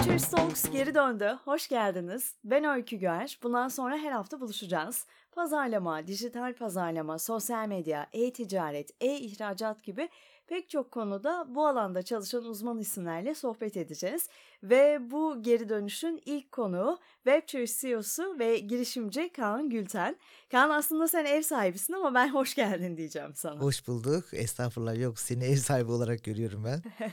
Webtoons Talks geri döndü. Hoş geldiniz. Ben Öykü Güer. Bundan sonra her hafta buluşacağız. Pazarlama, dijital pazarlama, sosyal medya, e-ticaret, e-ihracat gibi pek çok konuda bu alanda çalışan uzman isimlerle sohbet edeceğiz. Ve bu geri dönüşün ilk konuğu Webtoons CEO'su ve girişimci Kaan Gülten. Kaan aslında sen ev sahibisin ama ben hoş geldin diyeceğim sana. Hoş bulduk. Estağfurullah yok seni ev sahibi olarak görüyorum ben.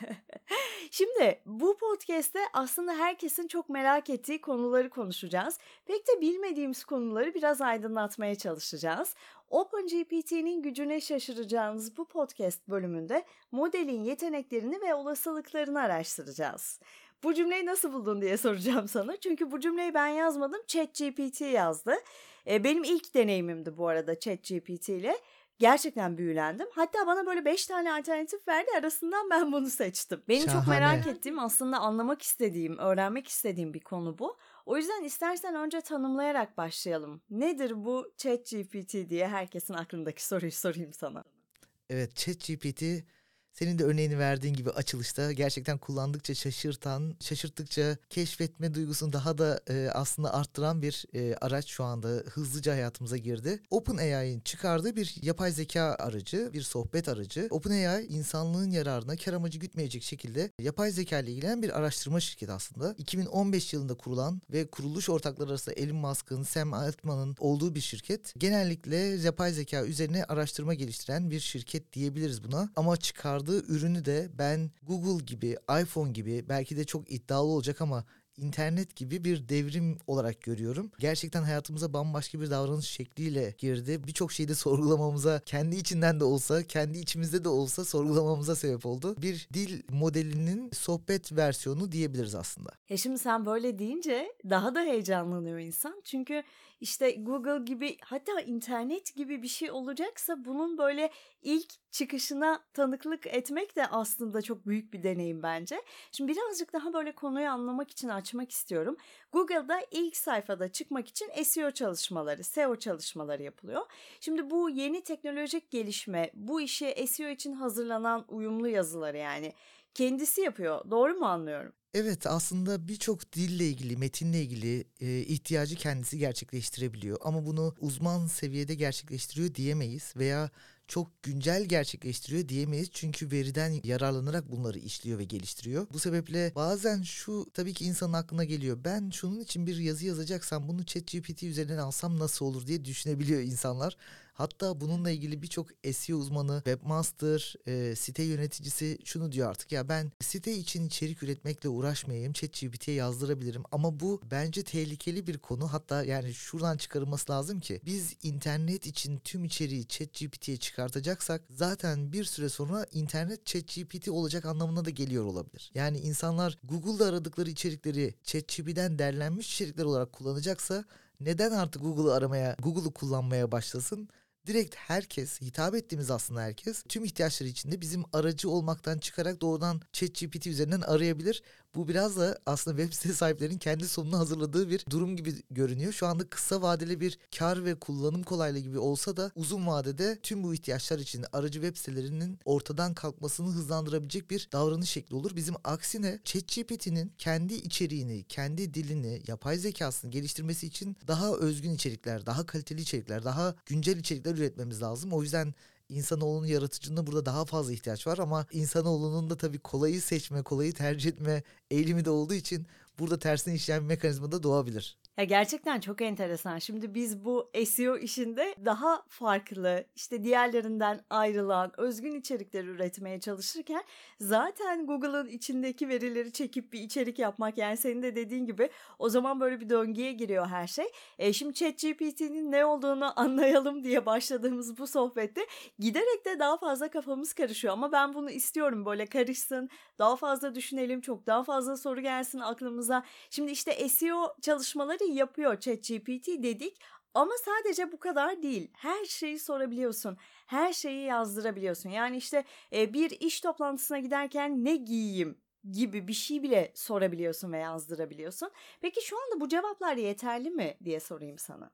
Şimdi bu podcast'te aslında herkesin çok merak ettiği konuları konuşacağız. Pek de bilmediğimiz konuları biraz aydınlatmaya çalışacağız. OpenGPT'nin gücüne şaşıracağınız bu podcast bölümünde modelin yeteneklerini ve olasılıklarını araştıracağız. Bu cümleyi nasıl buldun diye soracağım sana. Çünkü bu cümleyi ben yazmadım. ChatGPT yazdı. E, benim ilk deneyimimdi bu arada ChatGPT ile. Gerçekten büyülendim. Hatta bana böyle 5 tane alternatif verdi. Arasından ben bunu seçtim. Benim Şahane. çok merak ettiğim, aslında anlamak istediğim, öğrenmek istediğim bir konu bu. O yüzden istersen önce tanımlayarak başlayalım. Nedir bu ChatGPT diye herkesin aklındaki soruyu sorayım sana. Evet ChatGPT senin de örneğini verdiğin gibi açılışta gerçekten kullandıkça şaşırtan, şaşırttıkça keşfetme duygusunu daha da e, aslında arttıran bir e, araç şu anda hızlıca hayatımıza girdi. OpenAI'nin çıkardığı bir yapay zeka aracı, bir sohbet aracı. OpenAI insanlığın yararına kar amacı gütmeyecek şekilde yapay zeka ile ilgilenen bir araştırma şirketi aslında. 2015 yılında kurulan ve kuruluş ortakları arasında Elon Musk'ın, Sam Altman'ın olduğu bir şirket. Genellikle yapay zeka üzerine araştırma geliştiren bir şirket diyebiliriz buna. Ama çıkardığı ürünü de ben Google gibi, iPhone gibi belki de çok iddialı olacak ama internet gibi bir devrim olarak görüyorum. Gerçekten hayatımıza bambaşka bir davranış şekliyle girdi. Birçok şeyi de sorgulamamıza, kendi içinden de olsa, kendi içimizde de olsa sorgulamamıza sebep oldu. Bir dil modelinin sohbet versiyonu diyebiliriz aslında. Ya şimdi sen böyle deyince daha da heyecanlanıyor insan. Çünkü işte Google gibi hatta internet gibi bir şey olacaksa bunun böyle ilk çıkışına tanıklık etmek de aslında çok büyük bir deneyim bence. Şimdi birazcık daha böyle konuyu anlamak için açmak istiyorum. Google'da ilk sayfada çıkmak için SEO çalışmaları, SEO çalışmaları yapılıyor. Şimdi bu yeni teknolojik gelişme, bu işi SEO için hazırlanan uyumlu yazıları yani kendisi yapıyor. Doğru mu anlıyorum? Evet aslında birçok dille ilgili, metinle ilgili e, ihtiyacı kendisi gerçekleştirebiliyor. Ama bunu uzman seviyede gerçekleştiriyor diyemeyiz veya çok güncel gerçekleştiriyor diyemeyiz. Çünkü veriden yararlanarak bunları işliyor ve geliştiriyor. Bu sebeple bazen şu tabii ki insanın aklına geliyor. Ben şunun için bir yazı yazacaksam bunu ChatGPT üzerinden alsam nasıl olur diye düşünebiliyor insanlar. Hatta bununla ilgili birçok SEO uzmanı, webmaster, e, site yöneticisi şunu diyor artık ya ben site için içerik üretmekle uğraşmayayım, ChatGPT'ye yazdırabilirim ama bu bence tehlikeli bir konu. Hatta yani şuradan çıkarılması lazım ki biz internet için tüm içeriği ChatGPT'ye çıkartacaksak zaten bir süre sonra internet ChatGPT olacak anlamına da geliyor olabilir. Yani insanlar Google'da aradıkları içerikleri ChatGPT'den derlenmiş içerikler olarak kullanacaksa neden artık Google'ı aramaya, Google'ı kullanmaya başlasın? Direkt herkes, hitap ettiğimiz aslında herkes tüm ihtiyaçları içinde bizim aracı olmaktan çıkarak doğrudan ChatGPT üzerinden arayabilir. Bu biraz da aslında web site sahiplerinin kendi sonunu hazırladığı bir durum gibi görünüyor. Şu anda kısa vadeli bir kar ve kullanım kolaylığı gibi olsa da uzun vadede tüm bu ihtiyaçlar için aracı web sitelerinin ortadan kalkmasını hızlandırabilecek bir davranış şekli olur. Bizim aksine ChatGPT'nin kendi içeriğini, kendi dilini, yapay zekasını geliştirmesi için daha özgün içerikler, daha kaliteli içerikler, daha güncel içerikler üretmemiz lazım. O yüzden insanoğlunun yaratıcılığına burada daha fazla ihtiyaç var ama insanoğlunun da tabii kolayı seçme, kolayı tercih etme eğilimi de olduğu için burada tersine işleyen bir mekanizma da doğabilir. Ya gerçekten çok enteresan. Şimdi biz bu SEO işinde daha farklı, işte diğerlerinden ayrılan, özgün içerikler üretmeye çalışırken zaten Google'ın içindeki verileri çekip bir içerik yapmak yani senin de dediğin gibi o zaman böyle bir döngüye giriyor her şey. E şimdi ChatGPT'nin ne olduğunu anlayalım diye başladığımız bu sohbette giderek de daha fazla kafamız karışıyor ama ben bunu istiyorum böyle karışsın, daha fazla düşünelim, çok daha fazla soru gelsin aklımıza. Şimdi işte SEO çalışmaları yapıyor ChatGPT dedik ama sadece bu kadar değil. Her şeyi sorabiliyorsun. Her şeyi yazdırabiliyorsun. Yani işte e, bir iş toplantısına giderken ne giyeyim gibi bir şey bile sorabiliyorsun ve yazdırabiliyorsun. Peki şu anda bu cevaplar yeterli mi diye sorayım sana.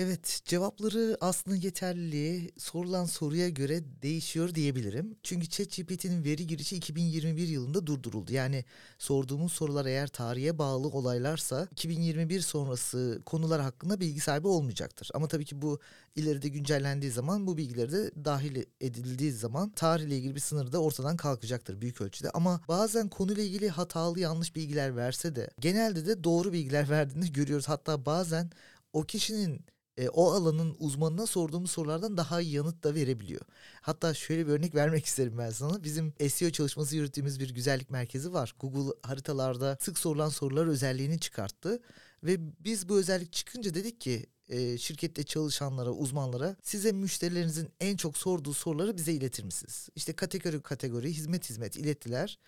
Evet, cevapları aslında yeterli, sorulan soruya göre değişiyor diyebilirim. Çünkü ChatGPT'nin veri girişi 2021 yılında durduruldu. Yani sorduğumuz sorular eğer tarihe bağlı olaylarsa 2021 sonrası konular hakkında bilgi sahibi olmayacaktır. Ama tabii ki bu ileride güncellendiği zaman bu bilgileri de dahil edildiği zaman tarihle ilgili bir sınır da ortadan kalkacaktır büyük ölçüde. Ama bazen konuyla ilgili hatalı yanlış bilgiler verse de genelde de doğru bilgiler verdiğini görüyoruz. Hatta bazen o kişinin e, o alanın uzmanına sorduğumuz sorulardan daha iyi yanıt da verebiliyor. Hatta şöyle bir örnek vermek isterim ben sana. Bizim SEO çalışması yürüttüğümüz bir güzellik merkezi var. Google haritalarda sık sorulan sorular özelliğini çıkarttı. Ve biz bu özellik çıkınca dedik ki e, şirkette çalışanlara, uzmanlara size müşterilerinizin en çok sorduğu soruları bize iletir misiniz? İşte kategori kategori, hizmet hizmet ilettiler.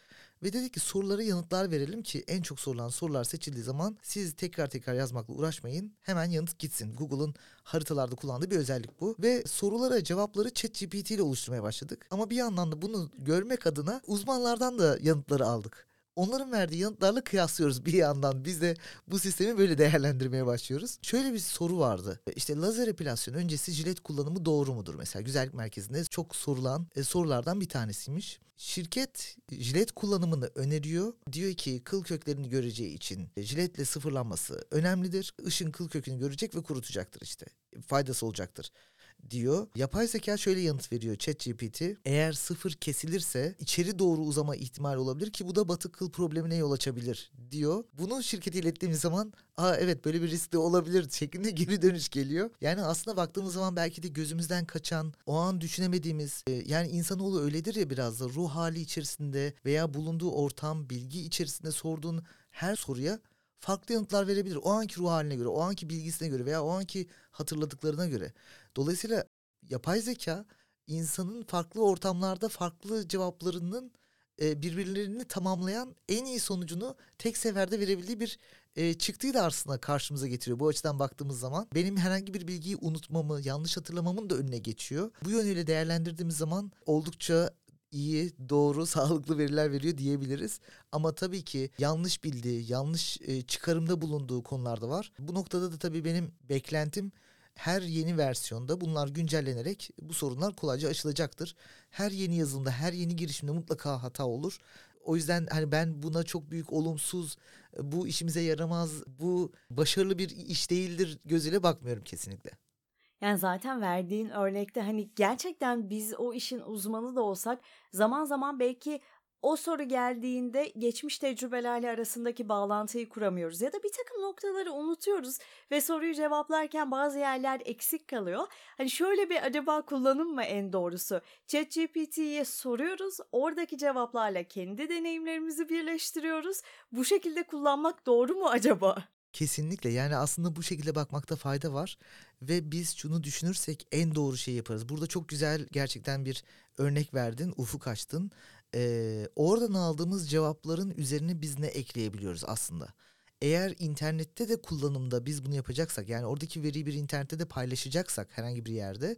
Ve dedik ki sorulara yanıtlar verelim ki en çok sorulan sorular seçildiği zaman siz tekrar tekrar yazmakla uğraşmayın. Hemen yanıt gitsin. Google'ın haritalarda kullandığı bir özellik bu. Ve sorulara cevapları ChatGPT ile oluşturmaya başladık. Ama bir yandan da bunu görmek adına uzmanlardan da yanıtları aldık onların verdiği yanıtlarla kıyaslıyoruz bir yandan. Biz de bu sistemi böyle değerlendirmeye başlıyoruz. Şöyle bir soru vardı. İşte lazer epilasyon öncesi jilet kullanımı doğru mudur? Mesela güzellik merkezinde çok sorulan e, sorulardan bir tanesiymiş. Şirket jilet kullanımını öneriyor. Diyor ki kıl köklerini göreceği için jiletle sıfırlanması önemlidir. Işın kıl kökünü görecek ve kurutacaktır işte. Faydası olacaktır diyor. Yapay zeka şöyle yanıt veriyor ChatGPT. Eğer sıfır kesilirse içeri doğru uzama ihtimal olabilir ki bu da batı kıl problemine yol açabilir diyor. Bunu şirkete ilettiğimiz zaman aa evet böyle bir risk de olabilir şeklinde geri dönüş geliyor. Yani aslında baktığımız zaman belki de gözümüzden kaçan, o an düşünemediğimiz e, yani insanoğlu öyledir ya biraz da ruh hali içerisinde veya bulunduğu ortam, bilgi içerisinde sorduğun her soruya farklı yanıtlar verebilir. O anki ruh haline göre, o anki bilgisine göre veya o anki hatırladıklarına göre. Dolayısıyla yapay zeka insanın farklı ortamlarda farklı cevaplarının e, birbirlerini tamamlayan en iyi sonucunu tek seferde verebildiği bir e, çıktıyı da aslında karşımıza getiriyor. Bu açıdan baktığımız zaman benim herhangi bir bilgiyi unutmamı, yanlış hatırlamamın da önüne geçiyor. Bu yönüyle değerlendirdiğimiz zaman oldukça iyi, doğru, sağlıklı veriler veriyor diyebiliriz. Ama tabii ki yanlış bildiği, yanlış e, çıkarımda bulunduğu konular da var. Bu noktada da tabii benim beklentim her yeni versiyonda bunlar güncellenerek bu sorunlar kolayca aşılacaktır. Her yeni yazılımda, her yeni girişimde mutlaka hata olur. O yüzden hani ben buna çok büyük olumsuz, bu işimize yaramaz, bu başarılı bir iş değildir gözüyle bakmıyorum kesinlikle. Yani zaten verdiğin örnekte hani gerçekten biz o işin uzmanı da olsak zaman zaman belki o soru geldiğinde geçmiş tecrübelerle arasındaki bağlantıyı kuramıyoruz ya da bir takım noktaları unutuyoruz ve soruyu cevaplarken bazı yerler eksik kalıyor. Hani şöyle bir acaba kullanım mı en doğrusu? ChatGPT'ye soruyoruz, oradaki cevaplarla kendi deneyimlerimizi birleştiriyoruz. Bu şekilde kullanmak doğru mu acaba? Kesinlikle yani aslında bu şekilde bakmakta fayda var ve biz şunu düşünürsek en doğru şeyi yaparız. Burada çok güzel gerçekten bir örnek verdin, ufuk açtın. Ee, oradan aldığımız cevapların üzerine biz ne ekleyebiliyoruz aslında? Eğer internette de kullanımda biz bunu yapacaksak yani oradaki veriyi bir internette de paylaşacaksak herhangi bir yerde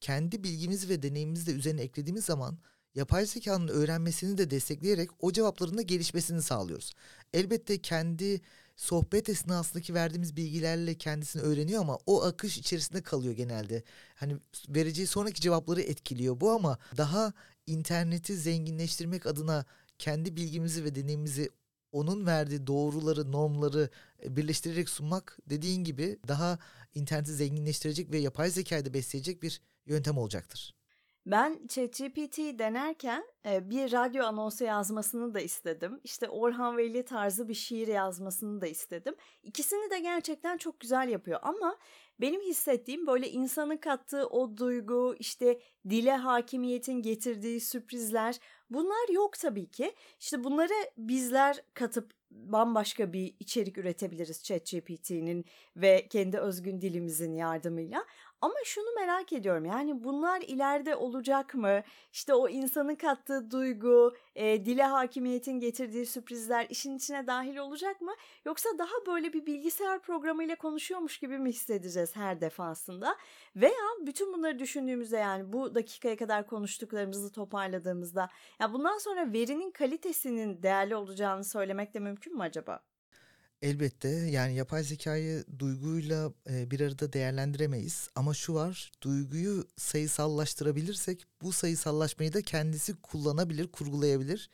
kendi bilgimizi ve deneyimimizi de üzerine eklediğimiz zaman yapay zekanın öğrenmesini de destekleyerek o cevapların da gelişmesini sağlıyoruz. Elbette kendi sohbet esnasındaki verdiğimiz bilgilerle kendisini öğreniyor ama o akış içerisinde kalıyor genelde. Hani vereceği sonraki cevapları etkiliyor bu ama daha interneti zenginleştirmek adına kendi bilgimizi ve deneyimimizi onun verdiği doğruları, normları e, birleştirerek sunmak dediğin gibi daha interneti zenginleştirecek ve yapay zekayı da besleyecek bir yöntem olacaktır. Ben ChatGPT denerken bir radyo anonsu yazmasını da istedim. İşte Orhan Veli tarzı bir şiir yazmasını da istedim. İkisini de gerçekten çok güzel yapıyor ama benim hissettiğim böyle insanın kattığı o duygu, işte dile hakimiyetin getirdiği sürprizler bunlar yok tabii ki. İşte bunları bizler katıp bambaşka bir içerik üretebiliriz ChatGPT'nin ve kendi özgün dilimizin yardımıyla. Ama şunu merak ediyorum yani bunlar ileride olacak mı? İşte o insanın kattığı duygu, e, dile hakimiyetin getirdiği sürprizler işin içine dahil olacak mı? Yoksa daha böyle bir bilgisayar programıyla konuşuyormuş gibi mi hissedeceğiz her defasında? Veya bütün bunları düşündüğümüzde yani bu dakikaya kadar konuştuklarımızı toparladığımızda ya bundan sonra verinin kalitesinin değerli olacağını söylemek de mümkün mü acaba? Elbette yani yapay zekayı duyguyla e, bir arada değerlendiremeyiz ama şu var duyguyu sayısallaştırabilirsek bu sayısallaşmayı da kendisi kullanabilir, kurgulayabilir.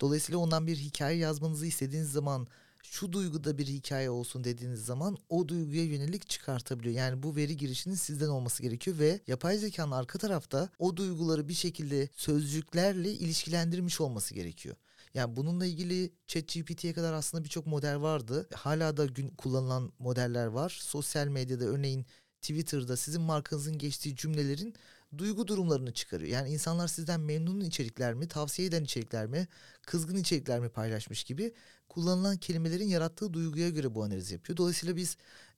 Dolayısıyla ondan bir hikaye yazmanızı istediğiniz zaman şu duyguda bir hikaye olsun dediğiniz zaman o duyguya yönelik çıkartabiliyor. Yani bu veri girişinin sizden olması gerekiyor ve yapay zekanın arka tarafta o duyguları bir şekilde sözcüklerle ilişkilendirmiş olması gerekiyor. Yani bununla ilgili ChatGPT'ye kadar aslında birçok model vardı. Hala da gün kullanılan modeller var. Sosyal medyada örneğin Twitter'da sizin markanızın geçtiği cümlelerin duygu durumlarını çıkarıyor. Yani insanlar sizden memnun içerikler mi, tavsiye eden içerikler mi, kızgın içerikler mi paylaşmış gibi kullanılan kelimelerin yarattığı duyguya göre bu analizi yapıyor. Dolayısıyla biz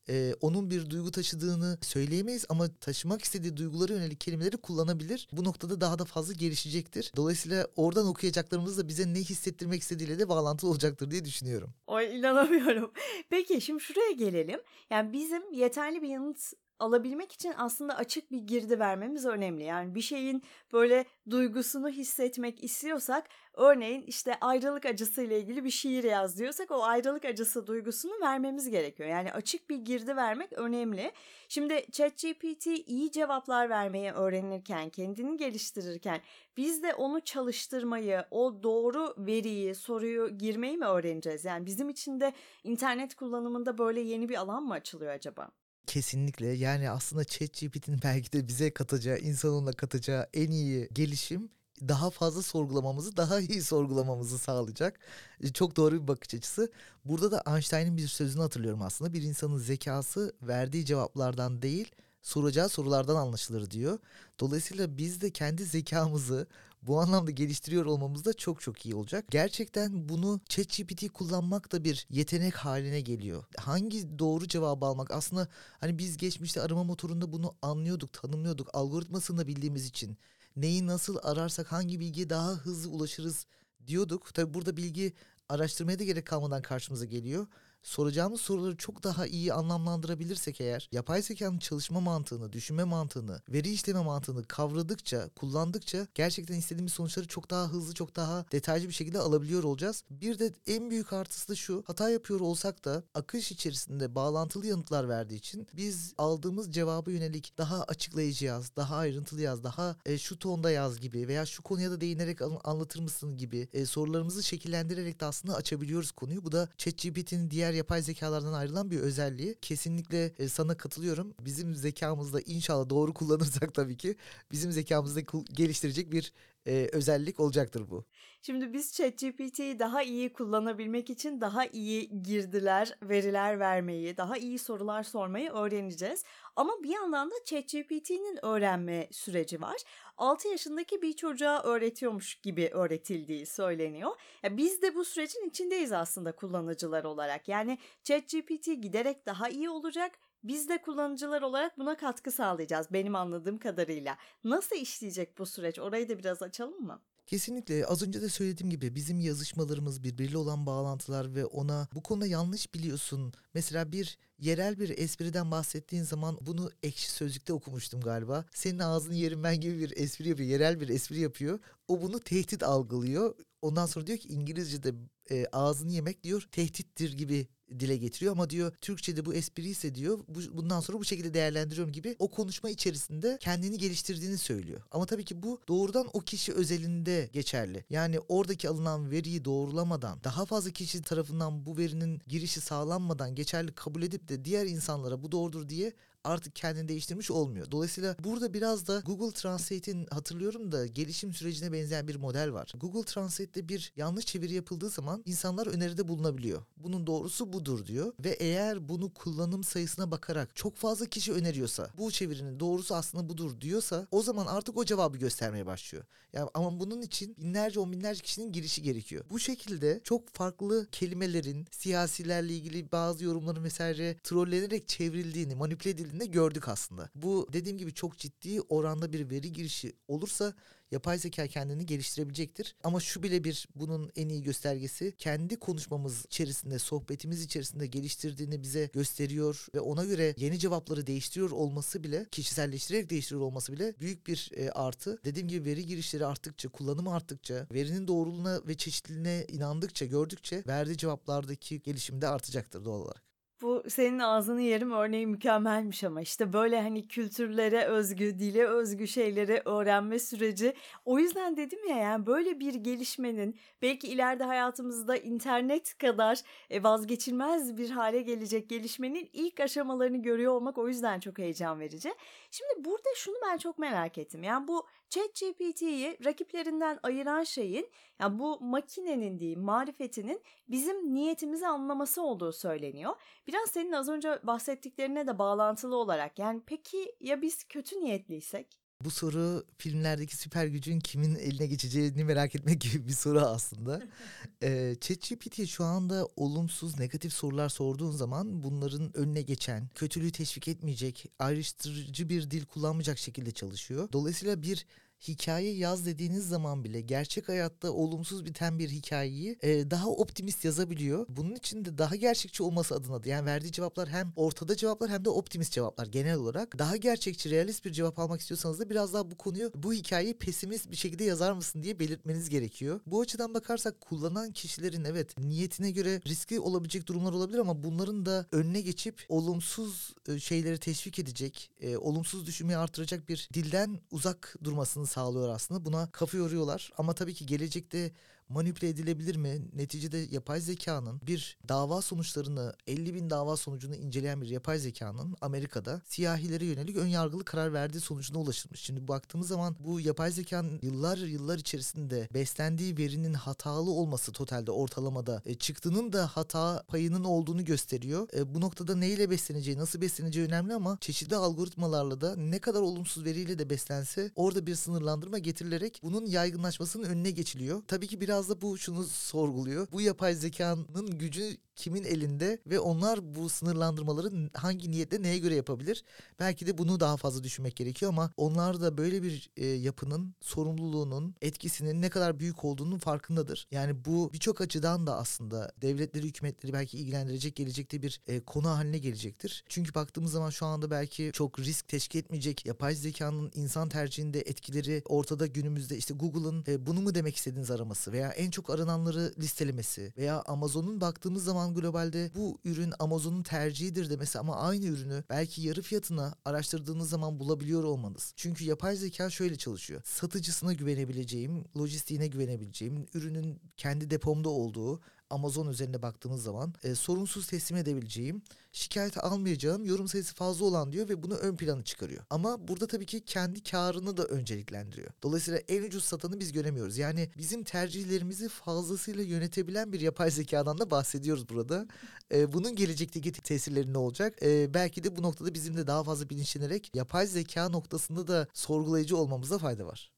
e, onun bir duygu taşıdığını söyleyemeyiz ama taşımak istediği duygulara yönelik kelimeleri kullanabilir. Bu noktada daha da fazla gelişecektir. Dolayısıyla oradan okuyacaklarımız da bize ne hissettirmek istediğiyle de bağlantılı olacaktır diye düşünüyorum. Oy inanamıyorum. Peki şimdi şuraya gelelim. Yani bizim yeterli bir yanıt alabilmek için aslında açık bir girdi vermemiz önemli. Yani bir şeyin böyle duygusunu hissetmek istiyorsak örneğin işte ayrılık acısı ile ilgili bir şiir yaz diyorsak o ayrılık acısı duygusunu vermemiz gerekiyor. Yani açık bir girdi vermek önemli. Şimdi ChatGPT iyi cevaplar vermeyi öğrenirken, kendini geliştirirken biz de onu çalıştırmayı, o doğru veriyi, soruyu girmeyi mi öğreneceğiz? Yani bizim için de internet kullanımında böyle yeni bir alan mı açılıyor acaba? Kesinlikle yani aslında ChatGPT'nin belki de bize katacağı, insanınla katacağı en iyi gelişim daha fazla sorgulamamızı, daha iyi sorgulamamızı sağlayacak. E, çok doğru bir bakış açısı. Burada da Einstein'ın bir sözünü hatırlıyorum aslında. Bir insanın zekası verdiği cevaplardan değil, soracağı sorulardan anlaşılır diyor. Dolayısıyla biz de kendi zekamızı bu anlamda geliştiriyor olmamız da çok çok iyi olacak. Gerçekten bunu ChatGPT kullanmak da bir yetenek haline geliyor. Hangi doğru cevabı almak aslında hani biz geçmişte arama motorunda bunu anlıyorduk, tanımlıyorduk. Algoritmasını da bildiğimiz için neyi nasıl ararsak hangi bilgiye daha hızlı ulaşırız diyorduk. Tabi burada bilgi araştırmaya da gerek kalmadan karşımıza geliyor soracağımız soruları çok daha iyi anlamlandırabilirsek eğer yapay zekanın çalışma mantığını, düşünme mantığını, veri işleme mantığını kavradıkça, kullandıkça gerçekten istediğimiz sonuçları çok daha hızlı, çok daha detaycı bir şekilde alabiliyor olacağız. Bir de en büyük artısı da şu. Hata yapıyor olsak da akış içerisinde bağlantılı yanıtlar verdiği için biz aldığımız cevabı yönelik daha açıklayıcı yaz, daha ayrıntılı yaz, daha e, şu tonda yaz gibi veya şu konuya da değinerek anlatır mısın gibi e, sorularımızı şekillendirerek de aslında açabiliyoruz konuyu. Bu da ChatGPT'nin diğer diğer yapay zekalardan ayrılan bir özelliği. Kesinlikle e, sana katılıyorum. Bizim zekamızda inşallah doğru kullanırsak tabii ki bizim zekamızda geliştirecek bir e, özellik olacaktır bu. Şimdi biz ChatGPT'yi daha iyi kullanabilmek için daha iyi girdiler, veriler vermeyi, daha iyi sorular sormayı öğreneceğiz. Ama bir yandan da ChatGPT'nin öğrenme süreci var. 6 yaşındaki bir çocuğa öğretiyormuş gibi öğretildiği söyleniyor. Ya biz de bu sürecin içindeyiz aslında kullanıcılar olarak. Yani ChatGPT giderek daha iyi olacak biz de kullanıcılar olarak buna katkı sağlayacağız benim anladığım kadarıyla. Nasıl işleyecek bu süreç? Orayı da biraz açalım mı? Kesinlikle az önce de söylediğim gibi bizim yazışmalarımız birbiriyle olan bağlantılar ve ona bu konuda yanlış biliyorsun. Mesela bir yerel bir espriden bahsettiğin zaman bunu ekşi sözlükte okumuştum galiba. Senin ağzını yerim ben gibi bir espri yapıyor. Yerel bir espri yapıyor. O bunu tehdit algılıyor. Ondan sonra diyor ki İngilizce'de e, ağzını yemek diyor tehdittir gibi dile getiriyor ama diyor Türkçe'de bu espri ise diyor bu, bundan sonra bu şekilde değerlendiriyorum gibi o konuşma içerisinde kendini geliştirdiğini söylüyor. Ama tabii ki bu doğrudan o kişi özelinde geçerli. Yani oradaki alınan veriyi doğrulamadan daha fazla kişi tarafından bu verinin girişi sağlanmadan geçerli kabul edip de diğer insanlara bu doğrudur diye artık kendini değiştirmiş olmuyor. Dolayısıyla burada biraz da Google Translate'in hatırlıyorum da gelişim sürecine benzeyen bir model var. Google Translate'te bir yanlış çeviri yapıldığı zaman insanlar öneride bulunabiliyor. Bunun doğrusu budur diyor ve eğer bunu kullanım sayısına bakarak çok fazla kişi öneriyorsa bu çevirinin doğrusu aslında budur diyorsa o zaman artık o cevabı göstermeye başlıyor. Yani ama bunun için binlerce on binlerce kişinin girişi gerekiyor. Bu şekilde çok farklı kelimelerin siyasilerle ilgili bazı yorumların vesaire trollenerek çevrildiğini, manipüle edildiğini geldiğinde gördük aslında. Bu dediğim gibi çok ciddi oranda bir veri girişi olursa yapay zeka kendini geliştirebilecektir. Ama şu bile bir bunun en iyi göstergesi kendi konuşmamız içerisinde, sohbetimiz içerisinde geliştirdiğini bize gösteriyor ve ona göre yeni cevapları değiştiriyor olması bile, kişiselleştirerek değiştiriyor olması bile büyük bir e, artı. Dediğim gibi veri girişleri arttıkça, kullanımı arttıkça, verinin doğruluğuna ve çeşitliliğine inandıkça, gördükçe verdiği cevaplardaki gelişim de artacaktır doğal olarak. Bu senin ağzını yerim örneği mükemmelmiş ama işte böyle hani kültürlere özgü, dile özgü şeyleri öğrenme süreci. O yüzden dedim ya yani böyle bir gelişmenin belki ileride hayatımızda internet kadar e, vazgeçilmez bir hale gelecek gelişmenin ilk aşamalarını görüyor olmak o yüzden çok heyecan verici. Şimdi burada şunu ben çok merak ettim. Yani bu ChatGPT'yi rakiplerinden ayıran şeyin yani bu makinenin diyeyim marifetinin bizim niyetimizi anlaması olduğu söyleniyor. Biraz senin az önce bahsettiklerine de bağlantılı olarak yani peki ya biz kötü niyetliysek? Bu soru filmlerdeki süper gücün kimin eline geçeceğini merak etmek gibi bir soru aslında. ee, ChatGPT şu anda olumsuz, negatif sorular sorduğun zaman bunların önüne geçen, kötülüğü teşvik etmeyecek, ayrıştırıcı bir dil kullanmayacak şekilde çalışıyor. Dolayısıyla bir hikaye yaz dediğiniz zaman bile gerçek hayatta olumsuz biten bir hikayeyi e, daha optimist yazabiliyor. Bunun için de daha gerçekçi olması adına da yani verdiği cevaplar hem ortada cevaplar hem de optimist cevaplar genel olarak. Daha gerçekçi, realist bir cevap almak istiyorsanız da biraz daha bu konuyu, bu hikayeyi pesimist bir şekilde yazar mısın diye belirtmeniz gerekiyor. Bu açıdan bakarsak kullanan kişilerin evet niyetine göre riskli olabilecek durumlar olabilir ama bunların da önüne geçip olumsuz e, şeyleri teşvik edecek, e, olumsuz düşünmeyi artıracak bir dilden uzak durmasını sağlıyor aslında. Buna kafa yoruyorlar ama tabii ki gelecekte manipüle edilebilir mi? Neticede yapay zekanın bir dava sonuçlarını 50 bin dava sonucunu inceleyen bir yapay zekanın Amerika'da siyahilere yönelik ön yargılı karar verdiği sonucuna ulaşılmış. Şimdi baktığımız zaman bu yapay zekanın yıllar yıllar içerisinde beslendiği verinin hatalı olması totalde ortalamada e, çıktığının da hata payının olduğunu gösteriyor. E, bu noktada neyle besleneceği, nasıl besleneceği önemli ama çeşitli algoritmalarla da ne kadar olumsuz veriyle de beslense orada bir sınırlandırma getirilerek bunun yaygınlaşmasının önüne geçiliyor. Tabii ki biraz da bu şunu sorguluyor. Bu yapay zekanın gücü kimin elinde ve onlar bu sınırlandırmaları hangi niyetle neye göre yapabilir? Belki de bunu daha fazla düşünmek gerekiyor ama onlar da böyle bir e, yapının sorumluluğunun, etkisinin ne kadar büyük olduğunun farkındadır. Yani bu birçok açıdan da aslında devletleri, hükümetleri belki ilgilendirecek gelecekte bir e, konu haline gelecektir. Çünkü baktığımız zaman şu anda belki çok risk teşkil etmeyecek yapay zekanın insan tercihinde etkileri ortada günümüzde işte Google'ın e, bunu mu demek istediğiniz araması veya en çok arananları listelemesi veya Amazon'un baktığımız zaman globalde bu ürün Amazon'un tercihidir demesi ama aynı ürünü belki yarı fiyatına araştırdığınız zaman bulabiliyor olmanız. Çünkü yapay zeka şöyle çalışıyor. Satıcısına güvenebileceğim, lojistiğine güvenebileceğim, ürünün kendi depomda olduğu Amazon üzerine baktığımız zaman e, sorunsuz teslim edebileceğim, şikayet almayacağım, yorum sayısı fazla olan diyor ve bunu ön planı çıkarıyor. Ama burada tabii ki kendi karını da önceliklendiriyor. Dolayısıyla en ucuz satanı biz göremiyoruz. Yani bizim tercihlerimizi fazlasıyla yönetebilen bir yapay zekadan da bahsediyoruz burada. E, bunun gelecekteki tesirleri ne olacak? E, belki de bu noktada bizim de daha fazla bilinçlenerek yapay zeka noktasında da sorgulayıcı olmamıza fayda var.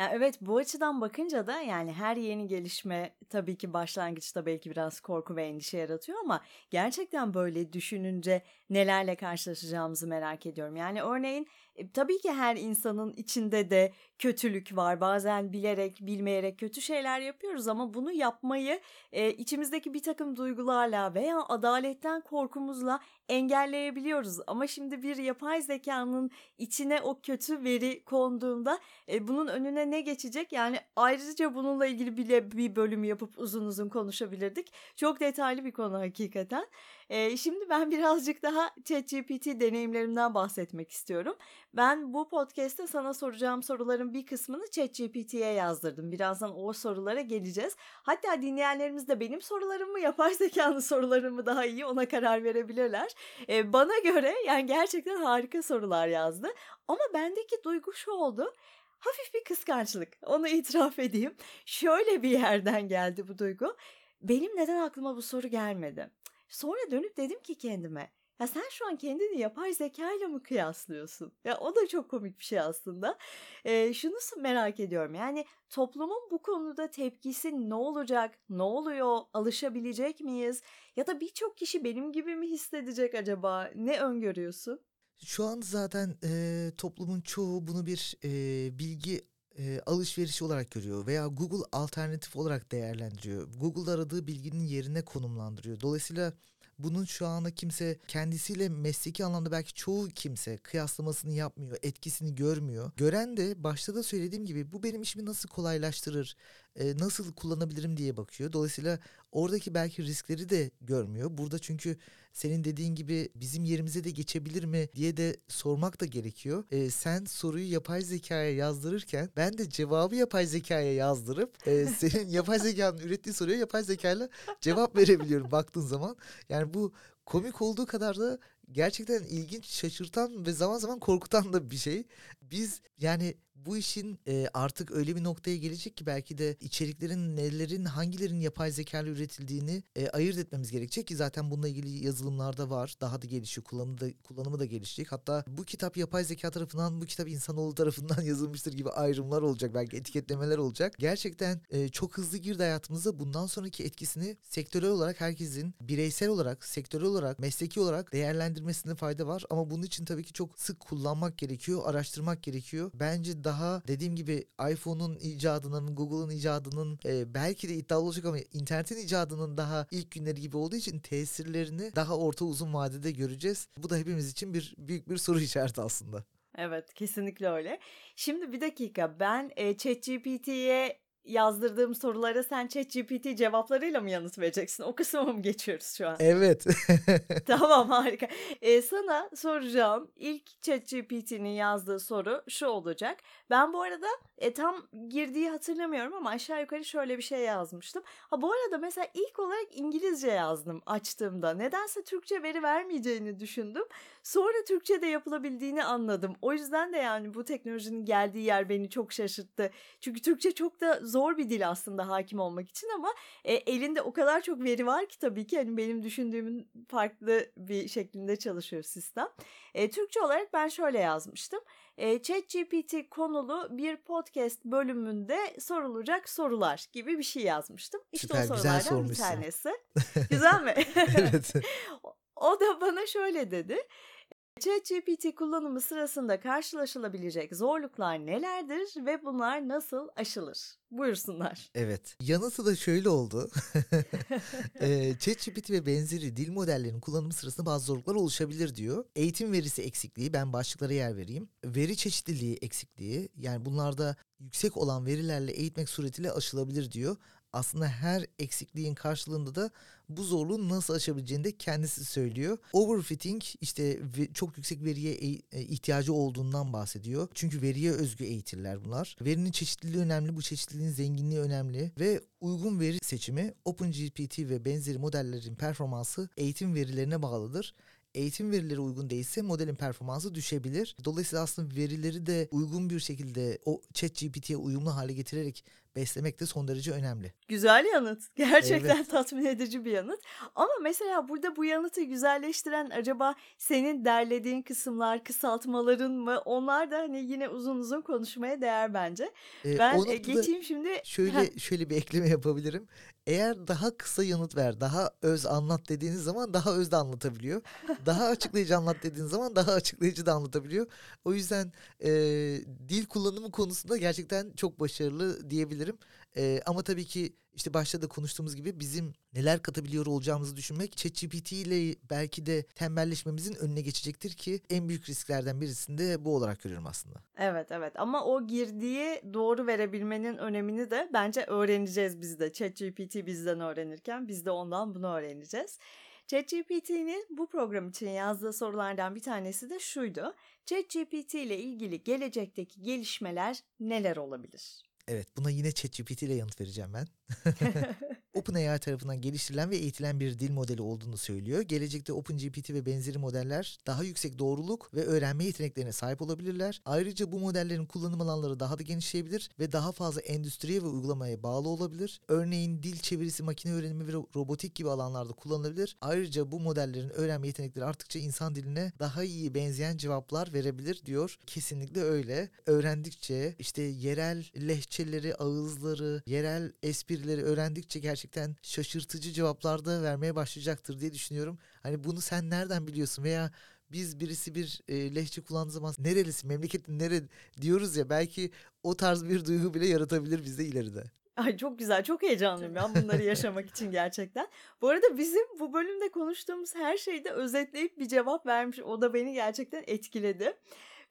Ya evet bu açıdan bakınca da yani her yeni gelişme tabii ki başlangıçta belki biraz korku ve endişe yaratıyor ama gerçekten böyle düşününce nelerle karşılaşacağımızı merak ediyorum. Yani örneğin e, tabii ki her insanın içinde de kötülük var. Bazen bilerek, bilmeyerek kötü şeyler yapıyoruz ama bunu yapmayı e, içimizdeki bir takım duygularla veya adaletten korkumuzla engelleyebiliyoruz. Ama şimdi bir yapay zekanın içine o kötü veri konduğunda e, bunun önüne ne geçecek? Yani ayrıca bununla ilgili bile bir bölüm yapıp uzun uzun konuşabilirdik. Çok detaylı bir konu hakikaten. E, şimdi ben birazcık daha ChatGPT deneyimlerimden bahsetmek istiyorum. Ben bu podcast'te sana soracağım soruların bir kısmını ChatGPT'ye yazdırdım. Birazdan o sorulara geleceğiz. Hatta dinleyenlerimiz de benim sorularımı yapay zekanın sorularımı daha iyi ona karar verebilirler. Ee, bana göre yani gerçekten harika sorular yazdı. Ama bendeki duygu şu oldu hafif bir kıskançlık. Onu itiraf edeyim. Şöyle bir yerden geldi bu duygu. Benim neden aklıma bu soru gelmedi? Sonra dönüp dedim ki kendime ya sen şu an kendini yapay zeka ile mi kıyaslıyorsun? Ya o da çok komik bir şey aslında. Ee, şunu merak ediyorum. Yani toplumun bu konuda tepkisi ne olacak? Ne oluyor? Alışabilecek miyiz? Ya da birçok kişi benim gibi mi hissedecek acaba? Ne öngörüyorsun? Şu an zaten e, toplumun çoğu bunu bir e, bilgi e, alışverişi olarak görüyor veya Google alternatif olarak değerlendiriyor. Google aradığı bilginin yerine konumlandırıyor. Dolayısıyla bunun şu anda kimse kendisiyle mesleki anlamda belki çoğu kimse kıyaslamasını yapmıyor, etkisini görmüyor. Gören de başta da söylediğim gibi bu benim işimi nasıl kolaylaştırır, e, nasıl kullanabilirim diye bakıyor. Dolayısıyla oradaki belki riskleri de görmüyor. Burada çünkü senin dediğin gibi bizim yerimize de geçebilir mi diye de sormak da gerekiyor. E, sen soruyu yapay zekaya yazdırırken ben de cevabı yapay zekaya yazdırıp e, senin yapay zekanın ürettiği soruya yapay zekayla cevap verebiliyorum baktığın zaman. Yani bu komik olduğu kadar da gerçekten ilginç, şaşırtan ve zaman zaman korkutan da bir şey. Biz yani bu işin e, artık öyle bir noktaya gelecek ki belki de içeriklerin nelerin hangilerin yapay zeka üretildiğini e, ayırt etmemiz gerekecek ki zaten bununla ilgili yazılımlarda var. Daha da gelişiyor. Kullanımı da, kullanımı da gelişecek. Hatta bu kitap yapay zeka tarafından, bu kitap insanoğlu tarafından yazılmıştır gibi ayrımlar olacak. Belki etiketlemeler olacak. Gerçekten e, çok hızlı girdi hayatımıza. Bundan sonraki etkisini sektörel olarak herkesin bireysel olarak, sektörel olarak, mesleki olarak değerlendirmesinde fayda var. Ama bunun için tabii ki çok sık kullanmak gerekiyor, araştırmak gerekiyor. Bence daha dediğim gibi iPhone'un icadının, Google'ın icadının e, belki de iddialı olacak ama internetin icadının daha ilk günleri gibi olduğu için tesirlerini daha orta uzun vadede göreceğiz. Bu da hepimiz için bir büyük bir soru işareti aslında. Evet kesinlikle öyle. Şimdi bir dakika ben e, ChatGPT'ye yazdırdığım sorulara sen ChatGPT cevaplarıyla mı yanıt vereceksin? O kısma mı geçiyoruz şu an? Evet. tamam harika. Ee, sana soracağım ilk ChatGPT'nin yazdığı soru şu olacak. Ben bu arada e, tam girdiği hatırlamıyorum ama aşağı yukarı şöyle bir şey yazmıştım. Ha bu arada mesela ilk olarak İngilizce yazdım açtığımda. Nedense Türkçe veri vermeyeceğini düşündüm. Sonra Türkçe de yapılabildiğini anladım. O yüzden de yani bu teknolojinin geldiği yer beni çok şaşırttı. Çünkü Türkçe çok da zor bir dil aslında hakim olmak için ama e, elinde o kadar çok veri var ki tabii ki hani benim düşündüğümün farklı bir şeklinde çalışıyor sistem. E, Türkçe olarak ben şöyle yazmıştım. E, ChatGPT konulu bir podcast bölümünde sorulacak sorular gibi bir şey yazmıştım. İşte Süper, o sorulardan bir tanesi. güzel mi? evet. O da bana şöyle dedi. ChatGPT kullanımı sırasında karşılaşılabilecek zorluklar nelerdir ve bunlar nasıl aşılır? Buyursunlar. Evet. Yanıtı da şöyle oldu. ChatGPT ve benzeri dil modellerinin kullanımı sırasında bazı zorluklar oluşabilir diyor. Eğitim verisi eksikliği, ben başlıklara yer vereyim. Veri çeşitliliği eksikliği, yani bunlarda yüksek olan verilerle eğitmek suretiyle aşılabilir diyor aslında her eksikliğin karşılığında da bu zorluğu nasıl aşabileceğini de kendisi söylüyor. Overfitting işte çok yüksek veriye e, ihtiyacı olduğundan bahsediyor. Çünkü veriye özgü eğitirler bunlar. Verinin çeşitliliği önemli, bu çeşitliliğin zenginliği önemli ve uygun veri seçimi OpenGPT ve benzeri modellerin performansı eğitim verilerine bağlıdır eğitim verileri uygun değilse modelin performansı düşebilir. Dolayısıyla aslında verileri de uygun bir şekilde o chat GPT'ye uyumlu hale getirerek beslemek de son derece önemli. Güzel yanıt. Gerçekten evet. tatmin edici bir yanıt. Ama mesela burada bu yanıtı güzelleştiren acaba senin derlediğin kısımlar, kısaltmaların mı? Onlar da hani yine uzun uzun konuşmaya değer bence. Ee, ben e, geçeyim şimdi. Şöyle şöyle bir ekleme yapabilirim. Eğer daha kısa yanıt ver, daha öz anlat dediğiniz zaman daha öz de anlatabiliyor. Daha açıklayıcı anlat dediğiniz zaman daha açıklayıcı da anlatabiliyor. O yüzden e, dil kullanımı konusunda gerçekten çok başarılı diyebilirim. E, ama tabii ki işte başta da konuştuğumuz gibi bizim neler katabiliyor olacağımızı düşünmek ChatGPT ile belki de tembelleşmemizin önüne geçecektir ki en büyük risklerden birisini de bu olarak görüyorum aslında. Evet evet ama o girdiği doğru verebilmenin önemini de bence öğreneceğiz biz de. ChatGPT bizden öğrenirken biz de ondan bunu öğreneceğiz. ChatGPT'nin bu program için yazdığı sorulardan bir tanesi de şuydu. ChatGPT ile ilgili gelecekteki gelişmeler neler olabilir? Evet buna yine ChatGPT ile yanıt vereceğim ben. OpenAI tarafından geliştirilen ve eğitilen bir dil modeli olduğunu söylüyor. Gelecekte OpenGPT ve benzeri modeller daha yüksek doğruluk ve öğrenme yeteneklerine sahip olabilirler. Ayrıca bu modellerin kullanım alanları daha da genişleyebilir ve daha fazla endüstriye ve uygulamaya bağlı olabilir. Örneğin dil çevirisi, makine öğrenimi ve robotik gibi alanlarda kullanılabilir. Ayrıca bu modellerin öğrenme yetenekleri arttıkça insan diline daha iyi benzeyen cevaplar verebilir diyor. Kesinlikle öyle. Öğrendikçe işte yerel lehçeleri, ağızları, yerel esprileri öğrendikçe gerçekten şaşırtıcı cevaplar da vermeye başlayacaktır diye düşünüyorum. Hani bunu sen nereden biliyorsun veya biz birisi bir e, lehçe kullandığı zaman nerelisin, memleketin nere diyoruz ya belki o tarz bir duygu bile yaratabilir bizde ileride. Ay çok güzel, çok heyecanlıyım ben bunları yaşamak için gerçekten. Bu arada bizim bu bölümde konuştuğumuz her şeyi de özetleyip bir cevap vermiş. O da beni gerçekten etkiledi.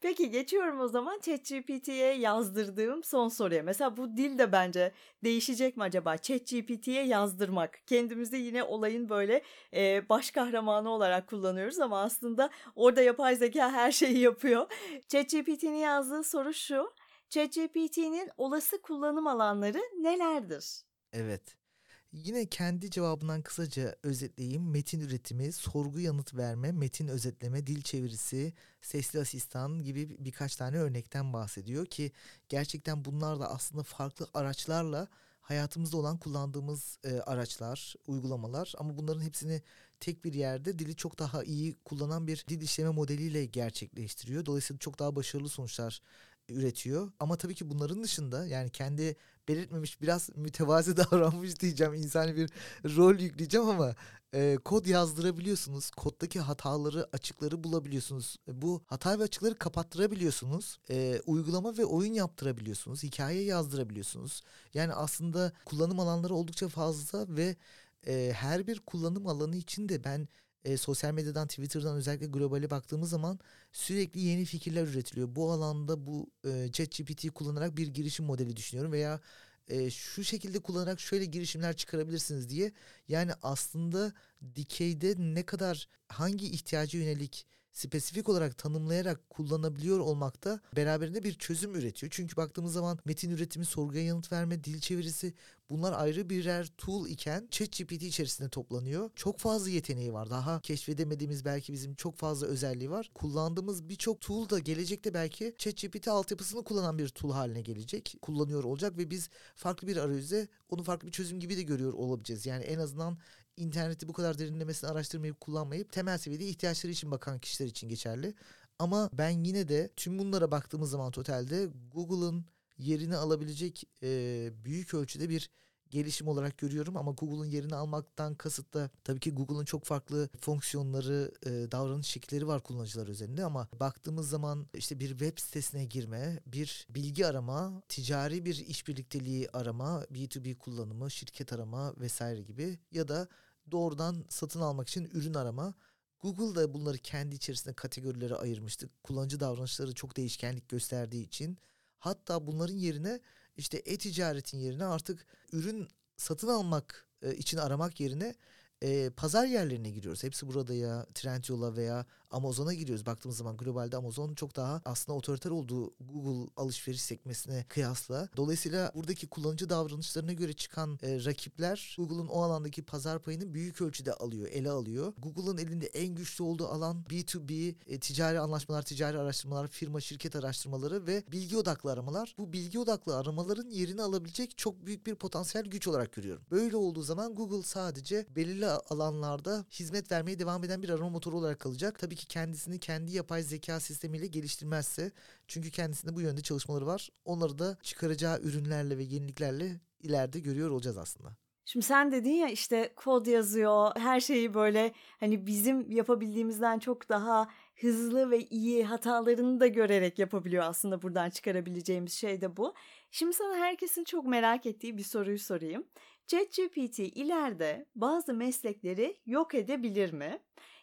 Peki geçiyorum o zaman ChatGPT'ye yazdırdığım son soruya. Mesela bu dil de bence değişecek mi acaba? ChatGPT'ye yazdırmak. Kendimizi yine olayın böyle e, baş kahramanı olarak kullanıyoruz ama aslında orada yapay zeka her şeyi yapıyor. ChatGPT'nin yazdığı soru şu. ChatGPT'nin olası kullanım alanları nelerdir? Evet. Yine kendi cevabından kısaca özetleyeyim. Metin üretimi, sorgu yanıt verme, metin özetleme, dil çevirisi, sesli asistan gibi birkaç tane örnekten bahsediyor ki gerçekten bunlar da aslında farklı araçlarla hayatımızda olan kullandığımız e, araçlar, uygulamalar ama bunların hepsini tek bir yerde dili çok daha iyi kullanan bir dil işleme modeliyle gerçekleştiriyor. Dolayısıyla çok daha başarılı sonuçlar üretiyor. Ama tabii ki bunların dışında yani kendi belirtmemiş biraz mütevazi davranmış diyeceğim. insani bir rol yükleyeceğim ama e, kod yazdırabiliyorsunuz. Koddaki hataları, açıkları bulabiliyorsunuz. Bu hata ve açıkları kapattırabiliyorsunuz. E, uygulama ve oyun yaptırabiliyorsunuz. Hikaye yazdırabiliyorsunuz. Yani aslında kullanım alanları oldukça fazla ve e, her bir kullanım alanı için de ben e, sosyal medyadan Twitter'dan özellikle globale baktığımız zaman sürekli yeni fikirler üretiliyor. Bu alanda bu e, ChatGPT'yi kullanarak bir girişim modeli düşünüyorum veya e, şu şekilde kullanarak şöyle girişimler çıkarabilirsiniz diye. Yani aslında dikeyde ne kadar hangi ihtiyaca yönelik spesifik olarak tanımlayarak kullanabiliyor olmakta beraberinde bir çözüm üretiyor. Çünkü baktığımız zaman metin üretimi, sorguya yanıt verme, dil çevirisi bunlar ayrı birer tool iken ChatGPT içerisinde toplanıyor. Çok fazla yeteneği var. Daha keşfedemediğimiz belki bizim çok fazla özelliği var. Kullandığımız birçok tool da gelecekte belki ChatGPT altyapısını kullanan bir tool haline gelecek. Kullanıyor olacak ve biz farklı bir arayüze onu farklı bir çözüm gibi de görüyor olabileceğiz. Yani en azından interneti bu kadar derinlemesine araştırmayıp kullanmayıp temel seviyede ihtiyaçları için bakan kişiler için geçerli. Ama ben yine de tüm bunlara baktığımız zaman totalde Google'ın yerini alabilecek e, büyük ölçüde bir gelişim olarak görüyorum ama Google'ın yerini almaktan kasıt da tabii ki Google'ın çok farklı fonksiyonları, e, davranış şekilleri var kullanıcılar üzerinde ama baktığımız zaman işte bir web sitesine girme, bir bilgi arama, ticari bir işbirlikteliği arama, B2B kullanımı, şirket arama vesaire gibi ya da doğrudan satın almak için ürün arama. Google da bunları kendi içerisinde kategorilere ayırmıştı. Kullanıcı davranışları çok değişkenlik gösterdiği için. Hatta bunların yerine işte e-ticaretin yerine artık ürün satın almak e, için aramak yerine e, pazar yerlerine giriyoruz. Hepsi burada ya Trendyol'a veya Amazon'a giriyoruz. Baktığımız zaman globalde Amazon çok daha aslında otoriter olduğu Google alışveriş sekmesine kıyasla. Dolayısıyla buradaki kullanıcı davranışlarına göre çıkan e, rakipler Google'un o alandaki pazar payını büyük ölçüde alıyor, ele alıyor. Google'ın elinde en güçlü olduğu alan B2B, e, ticari anlaşmalar, ticari araştırmalar, firma, şirket araştırmaları ve bilgi odaklı aramalar. Bu bilgi odaklı aramaların yerini alabilecek çok büyük bir potansiyel güç olarak görüyorum. Böyle olduğu zaman Google sadece belirli alanlarda hizmet vermeye devam eden bir arama motoru olarak kalacak. Tabii ki kendisini kendi yapay zeka sistemiyle geliştirmezse çünkü kendisinde bu yönde çalışmaları var. Onları da çıkaracağı ürünlerle ve yeniliklerle ileride görüyor olacağız aslında. Şimdi sen dedin ya işte kod yazıyor, her şeyi böyle hani bizim yapabildiğimizden çok daha hızlı ve iyi hatalarını da görerek yapabiliyor aslında buradan çıkarabileceğimiz şey de bu. Şimdi sana herkesin çok merak ettiği bir soruyu sorayım. ChatGPT ileride bazı meslekleri yok edebilir mi?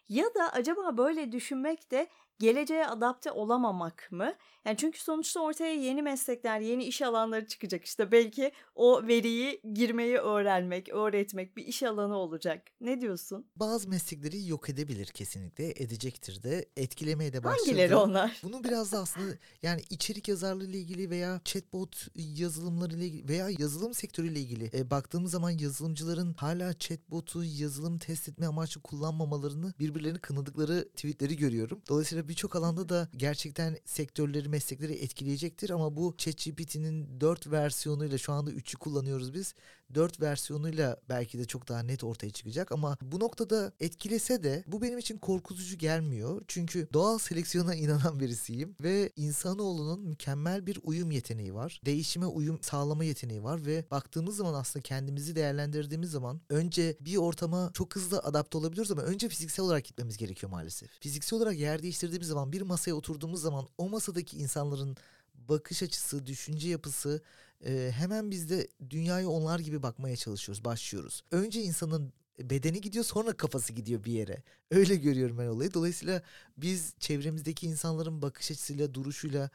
Ya da acaba böyle düşünmek de geleceğe adapte olamamak mı? Yani çünkü sonuçta ortaya yeni meslekler, yeni iş alanları çıkacak. İşte belki o veriyi girmeyi öğrenmek, öğretmek bir iş alanı olacak. Ne diyorsun? Bazı meslekleri yok edebilir kesinlikle. Edecektir de. Etkilemeye de başladı. Hangileri onlar? Bunu biraz da aslında yani içerik yazarlığı ile ilgili veya chatbot yazılımları ile ilgili veya yazılım sektörüyle ilgili e, baktığımız zaman yazılımcıların hala chatbotu yazılım test etme amaçlı kullanmamalarını birbirlerini kınadıkları tweetleri görüyorum. Dolayısıyla Dolayısıyla birçok alanda da gerçekten sektörleri, meslekleri etkileyecektir ama bu ChatGPT'nin 4 versiyonuyla şu anda 3'ü kullanıyoruz biz. 4 versiyonuyla belki de çok daha net ortaya çıkacak ama bu noktada etkilese de bu benim için korkutucu gelmiyor. Çünkü doğal seleksiyona inanan birisiyim ve insanoğlunun mükemmel bir uyum yeteneği var. Değişime uyum sağlama yeteneği var ve baktığımız zaman aslında kendimizi değerlendirdiğimiz zaman önce bir ortama çok hızlı adapte olabiliyoruz ama önce fiziksel olarak gitmemiz gerekiyor maalesef. Fiziksel olarak yer değiştirdiğimiz zaman bir masaya oturduğumuz zaman o masadaki insanların bakış açısı, düşünce yapısı e, hemen biz de dünyaya onlar gibi bakmaya çalışıyoruz, başlıyoruz. Önce insanın bedeni gidiyor sonra kafası gidiyor bir yere. Öyle görüyorum ben olayı. Dolayısıyla biz çevremizdeki insanların bakış açısıyla, duruşuyla,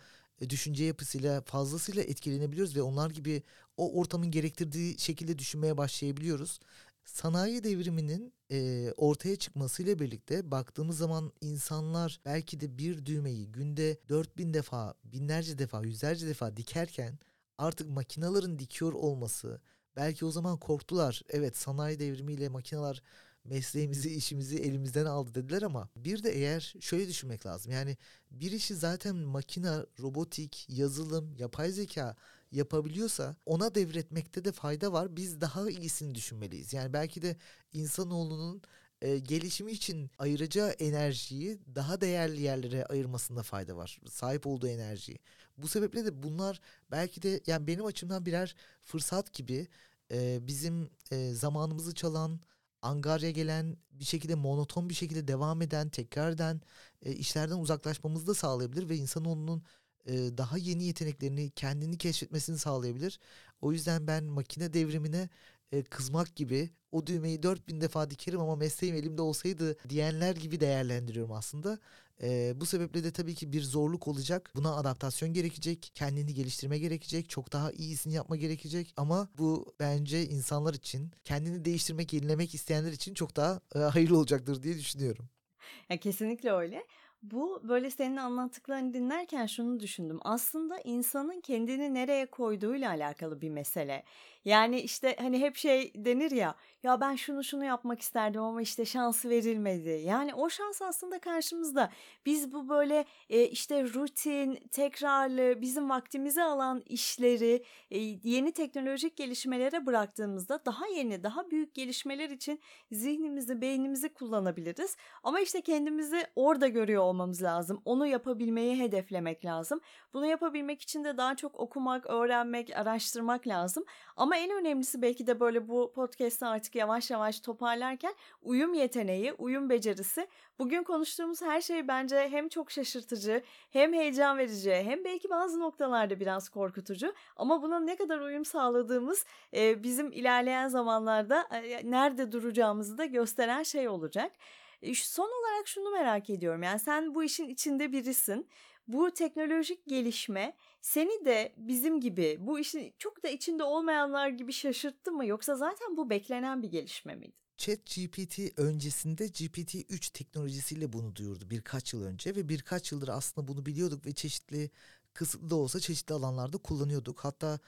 düşünce yapısıyla fazlasıyla etkilenebiliyoruz ve onlar gibi o ortamın gerektirdiği şekilde düşünmeye başlayabiliyoruz. Sanayi devriminin e, ortaya çıkmasıyla birlikte baktığımız zaman insanlar belki de bir düğmeyi günde 4000 defa, binlerce defa, yüzlerce defa dikerken artık makinaların dikiyor olması belki o zaman korktular. Evet sanayi devrimiyle makineler mesleğimizi, işimizi elimizden aldı dediler ama bir de eğer şöyle düşünmek lazım. Yani bir işi zaten makina, robotik, yazılım, yapay zeka yapabiliyorsa ona devretmekte de fayda var. Biz daha iyisini düşünmeliyiz. Yani belki de insanoğlunun e, gelişimi için ayıracağı enerjiyi daha değerli yerlere ayırmasında fayda var. Sahip olduğu enerjiyi. Bu sebeple de bunlar belki de yani benim açımdan birer fırsat gibi e, bizim e, zamanımızı çalan, angarya gelen, bir şekilde monoton bir şekilde devam eden, tekrar eden e, işlerden uzaklaşmamızı da sağlayabilir ve insanoğlunun daha yeni yeteneklerini, kendini keşfetmesini sağlayabilir. O yüzden ben makine devrimine kızmak gibi o düğmeyi 4000 defa dikerim ama mesleğim elimde olsaydı diyenler gibi değerlendiriyorum aslında. Bu sebeple de tabii ki bir zorluk olacak. Buna adaptasyon gerekecek, kendini geliştirme gerekecek, çok daha iyisini yapma gerekecek. Ama bu bence insanlar için, kendini değiştirmek, yenilemek isteyenler için çok daha hayırlı olacaktır diye düşünüyorum. Ya kesinlikle öyle. Bu böyle senin anlattıklarını dinlerken şunu düşündüm. Aslında insanın kendini nereye koyduğuyla alakalı bir mesele. Yani işte hani hep şey denir ya ya ben şunu şunu yapmak isterdim ama işte şansı verilmedi. Yani o şans aslında karşımızda. Biz bu böyle e, işte rutin, tekrarlı, bizim vaktimizi alan işleri e, yeni teknolojik gelişmelere bıraktığımızda daha yeni, daha büyük gelişmeler için zihnimizi, beynimizi kullanabiliriz. Ama işte kendimizi orada görüyor olmamız lazım. Onu yapabilmeyi hedeflemek lazım. Bunu yapabilmek için de daha çok okumak, öğrenmek, araştırmak lazım. Ama en önemlisi belki de böyle bu podcast'ı artık yavaş yavaş toparlarken uyum yeteneği, uyum becerisi. Bugün konuştuğumuz her şey bence hem çok şaşırtıcı, hem heyecan verici, hem belki bazı noktalarda biraz korkutucu. Ama buna ne kadar uyum sağladığımız bizim ilerleyen zamanlarda e, nerede duracağımızı da gösteren şey olacak. E, son olarak şunu merak ediyorum. Yani sen bu işin içinde birisin. Bu teknolojik gelişme seni de bizim gibi bu işin çok da içinde olmayanlar gibi şaşırttı mı yoksa zaten bu beklenen bir gelişme miydi? Chat GPT öncesinde GPT-3 teknolojisiyle bunu duyurdu birkaç yıl önce ve birkaç yıldır aslında bunu biliyorduk ve çeşitli kısıtlı da olsa çeşitli alanlarda kullanıyorduk. Hatta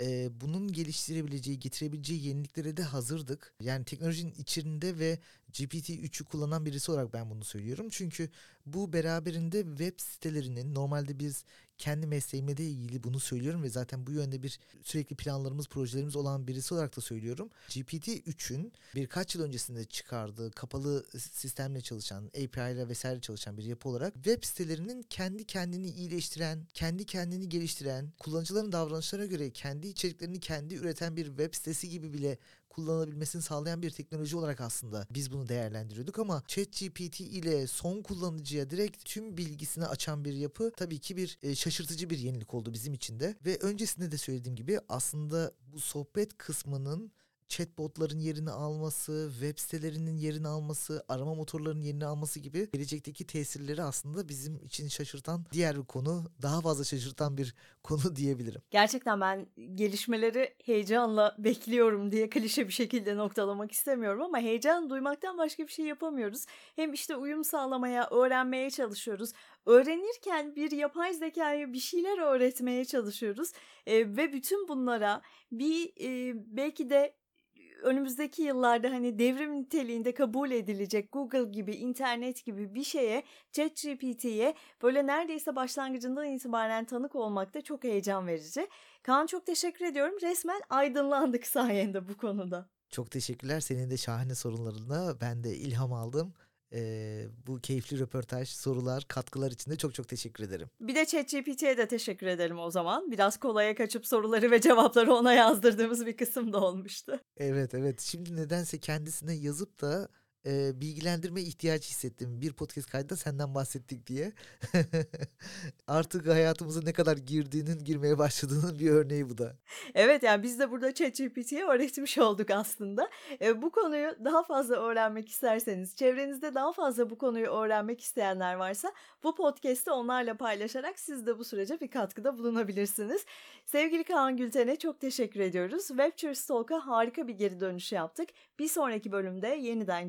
e, bunun geliştirebileceği, getirebileceği yeniliklere de hazırdık. Yani teknolojinin içinde ve GPT-3'ü kullanan birisi olarak ben bunu söylüyorum. Çünkü bu beraberinde web sitelerinin normalde biz kendi mesleğimle de ilgili bunu söylüyorum ve zaten bu yönde bir sürekli planlarımız, projelerimiz olan birisi olarak da söylüyorum. GPT-3'ün birkaç yıl öncesinde çıkardığı kapalı sistemle çalışan, API ile vesaire çalışan bir yapı olarak web sitelerinin kendi kendini iyileştiren, kendi kendini geliştiren, kullanıcıların davranışlarına göre kendi içeriklerini kendi üreten bir web sitesi gibi bile kullanılabilmesini sağlayan bir teknoloji olarak aslında biz bunu değerlendiriyorduk ama ChatGPT ile son kullanıcıya direkt tüm bilgisini açan bir yapı tabii ki bir e, şaşırtıcı bir yenilik oldu bizim için de. Ve öncesinde de söylediğim gibi aslında bu sohbet kısmının chatbotların yerini alması, web sitelerinin yerini alması, arama motorlarının yerini alması gibi gelecekteki tesirleri aslında bizim için şaşırtan diğer bir konu, daha fazla şaşırtan bir konu diyebilirim. Gerçekten ben gelişmeleri heyecanla bekliyorum diye klişe bir şekilde noktalamak istemiyorum ama heyecan duymaktan başka bir şey yapamıyoruz. Hem işte uyum sağlamaya, öğrenmeye çalışıyoruz. Öğrenirken bir yapay zekaya bir şeyler öğretmeye çalışıyoruz. E, ve bütün bunlara bir e, belki de önümüzdeki yıllarda hani devrim niteliğinde kabul edilecek Google gibi, internet gibi bir şeye, ChatGPT'ye böyle neredeyse başlangıcından itibaren tanık olmak da çok heyecan verici. Kaan çok teşekkür ediyorum. Resmen aydınlandık sayende bu konuda. Çok teşekkürler. Senin de şahane sorunlarına ben de ilham aldım. Ee, bu keyifli röportaj, sorular, katkılar için de çok çok teşekkür ederim. Bir de ChatGPT'ye de teşekkür edelim o zaman. Biraz kolaya kaçıp soruları ve cevapları ona yazdırdığımız bir kısım da olmuştu. Evet evet. Şimdi nedense kendisine yazıp da e, bilgilendirme ihtiyacı hissettim. Bir podcast kaydında senden bahsettik diye. Artık hayatımıza ne kadar girdiğinin, girmeye başladığının bir örneği bu da. Evet yani biz de burada ChatGPT'ye öğretmiş olduk aslında. E, bu konuyu daha fazla öğrenmek isterseniz, çevrenizde daha fazla bu konuyu öğrenmek isteyenler varsa bu podcast'i onlarla paylaşarak siz de bu sürece bir katkıda bulunabilirsiniz. Sevgili Kaan Gülten'e çok teşekkür ediyoruz. Webchers Talk'a harika bir geri dönüş yaptık. Bir sonraki bölümde yeniden